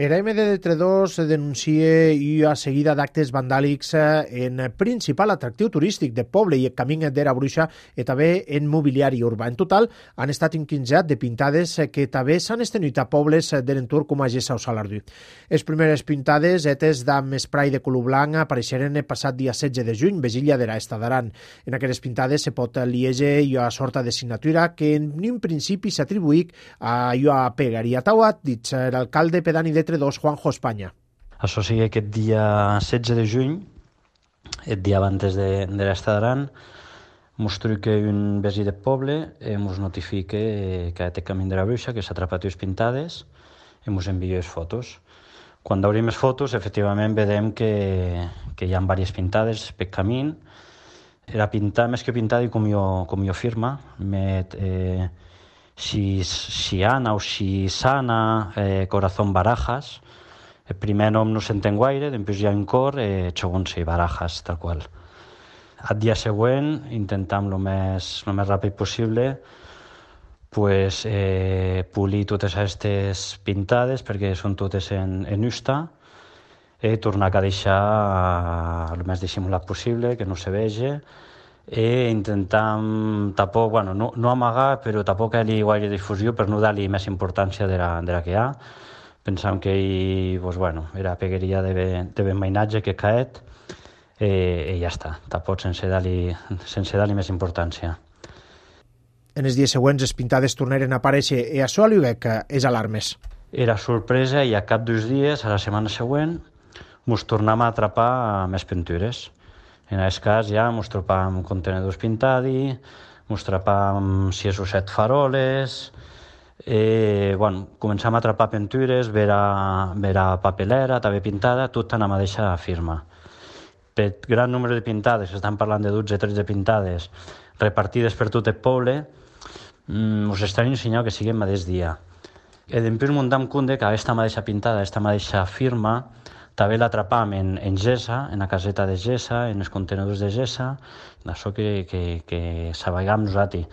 Era MD3 denuncia una seguida d'actes vandàlics eh, en principal atractiu turístic de poble i el camí d'Era Bruixa i també en mobiliari urbà. En total han estat inquinjat de pintades que també s'han estenut a pobles de l'entorn com a Gessa o Salardú. Les primeres pintades, etes d'am esprai de color blanc, apareixeren el passat dia 16 de juny, Vesilla de l'Esta d'Aran. En aquestes pintades se pot lieger i a sorta de signatura que en un principi s'atribuïc a Ioa Pegaria Tauat, dit l'alcalde pedani de Teatre 2, Juanjo Espanya. Això sigui aquest dia 16 de juny, el dia abans de, de l'estat d'Aran, mos truca un vecí de poble i mos notifica que aquest camí de la bruixa, que s'ha atrapat les pintades, i mos envia les fotos. Quan obrim les fotos, efectivament, vedem que, que hi ha diverses pintades per camí. Era pintar, més que pintar, i com jo, com jo firma, met, eh, Xiana o Xisana, eh, Corazón Barajas. El primer nom no s'entén gaire, després hi ha un cor, eh, segon sí, Barajas, tal qual. El dia següent, intentam el més, el més ràpid possible, pues, eh, polir totes aquestes pintades perquè són totes en, en usta eh, tornar a deixar el més dissimulat possible, que no se vegi, i intentam tampoc, bueno, no, no amagar, però tampoc hi gaire difusió per no dar-li més importància de la, de la que hi ha. Pensam que hi, pues, bueno, era pegueria de, de ben mainatge que caet eh, i ja està, tampoc sense dar-li sense dar més importància. En els dies següents les pintades tornaren a aparèixer i això li que és alarmes. Era sorpresa i a cap dos dies, a la setmana següent, mos tornam a atrapar més pintures en aquest cas ja mos trobam contenedors pintadi, mos trobam sis o set faroles, eh, bueno, començam a atrapar pintures, vera, vera papelera, també pintada, tot en la mateixa firma. Per gran número de pintades, estan parlant de 12-13 pintades, repartides per tot el poble, mm, us estaré ensenyant que siguem mateix dia. I després muntem compte que aquesta mateixa pintada, aquesta mateixa firma, també l'atrapam en, en Gessa, en la caseta de Gessa, en els contenedors de Gessa, això que, que, que sabagam nosaltres.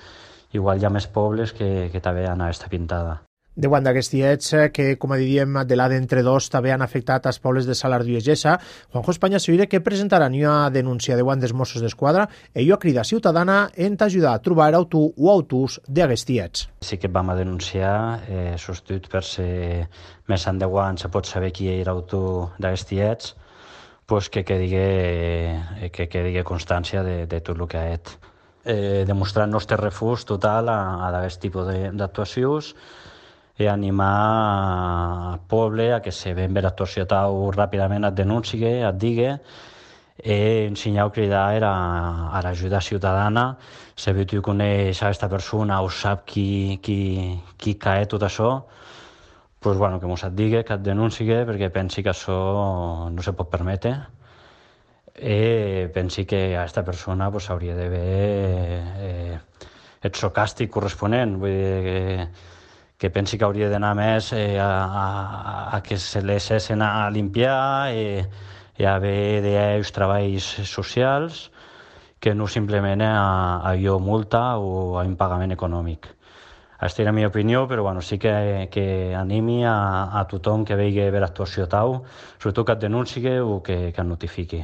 Igual hi ha més pobles que, que també han aquesta pintada de quan d'aquests diets que, com diríem, de l'A d'entre dos també han afectat els pobles de Salardú i Gessa. Juanjo Espanya Sevilla que presentarà una denúncia de guant dels Mossos d'Esquadra i jo crida ciutadana en t'ajudar a trobar auto o autors d'aquests diets. Sí que vam a denunciar, eh, substitut per ser més endavant se pot saber qui era l'autor d'aquests diets, pues que eh, que quedi constància de, de tot el que ha fet. Eh, demostrant el nostre refús total a, a d'aquest tipus d'actuacions, i animar al poble a que se ben bé l'actuació tau ràpidament et denuncie, et digui, i ensenyar a cridar era a l'ajuda ciutadana, si tu coneix aquesta persona o sap qui, qui, qui cae tot això, pues, bueno, que mos et digui, que et denuncie, perquè pensi que això no se pot permetre. I pensi que a aquesta persona pues, hauria d'haver eh, el socàstic corresponent. Vull dir que que pensi que hauria d'anar més eh, a, a, a que se les cessin a limpiar i, i a haver d'ells treballs socials que no simplement a, a jo multa o a impagament econòmic. Aquesta era la meva opinió, però bueno, sí que, que animi a, a tothom que vegi ver actuació tau, sobretot que et denunciï o que, que et notifiqui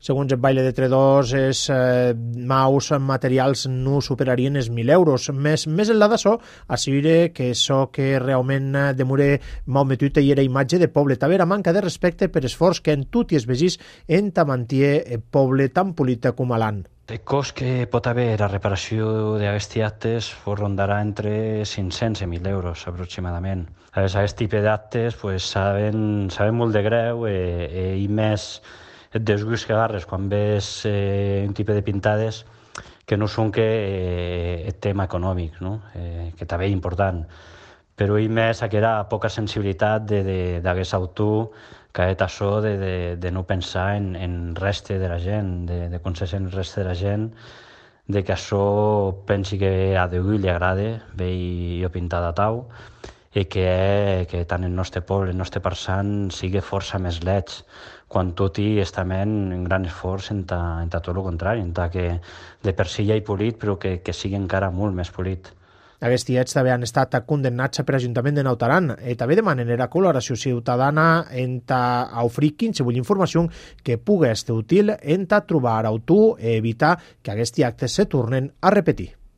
segons el baile de tredors, els eh, maus materials no superarien els 1.000 euros. Més, més enllà d'això, assegure que això que realment eh, demore malmetut i era imatge de poble. També era manca de respecte per esforç que en tot i es vegis en tamantier el poble tan polita com l'an. El cost que pot haver la reparació d'aquests actes rondarà entre 500 i 1.000 euros aproximadament. A aquest tipus d'actes pues, saben, saben molt de greu i, eh, i més et desguis que agarres quan ves eh, un tipus de pintades que no són que eh, el tema econòmic, no? eh, que també és important. Però i més aquella poca sensibilitat d'aquest autor que ha això de, de, de no pensar en, en reste de la gent, de, de consens en reste de la gent, de que això pensi que a Déu li agrada, ve jo pintada tau, i que, que tant el nostre poble, el nostre parçant, sigui força més lleig, quan tot i està en un gran esforç en, ta, en ta tot el contrari, en ta que de per si ja hi polit, però que, que sigui encara molt més polit. Aquests tiets també han estat condemnats per l'Ajuntament de Nautaran eh, i també demanen la col·laboració ciutadana en ta a oferir vull informació que pugui ser útil en ta trobar autor i evitar que aquests actes se tornen a repetir.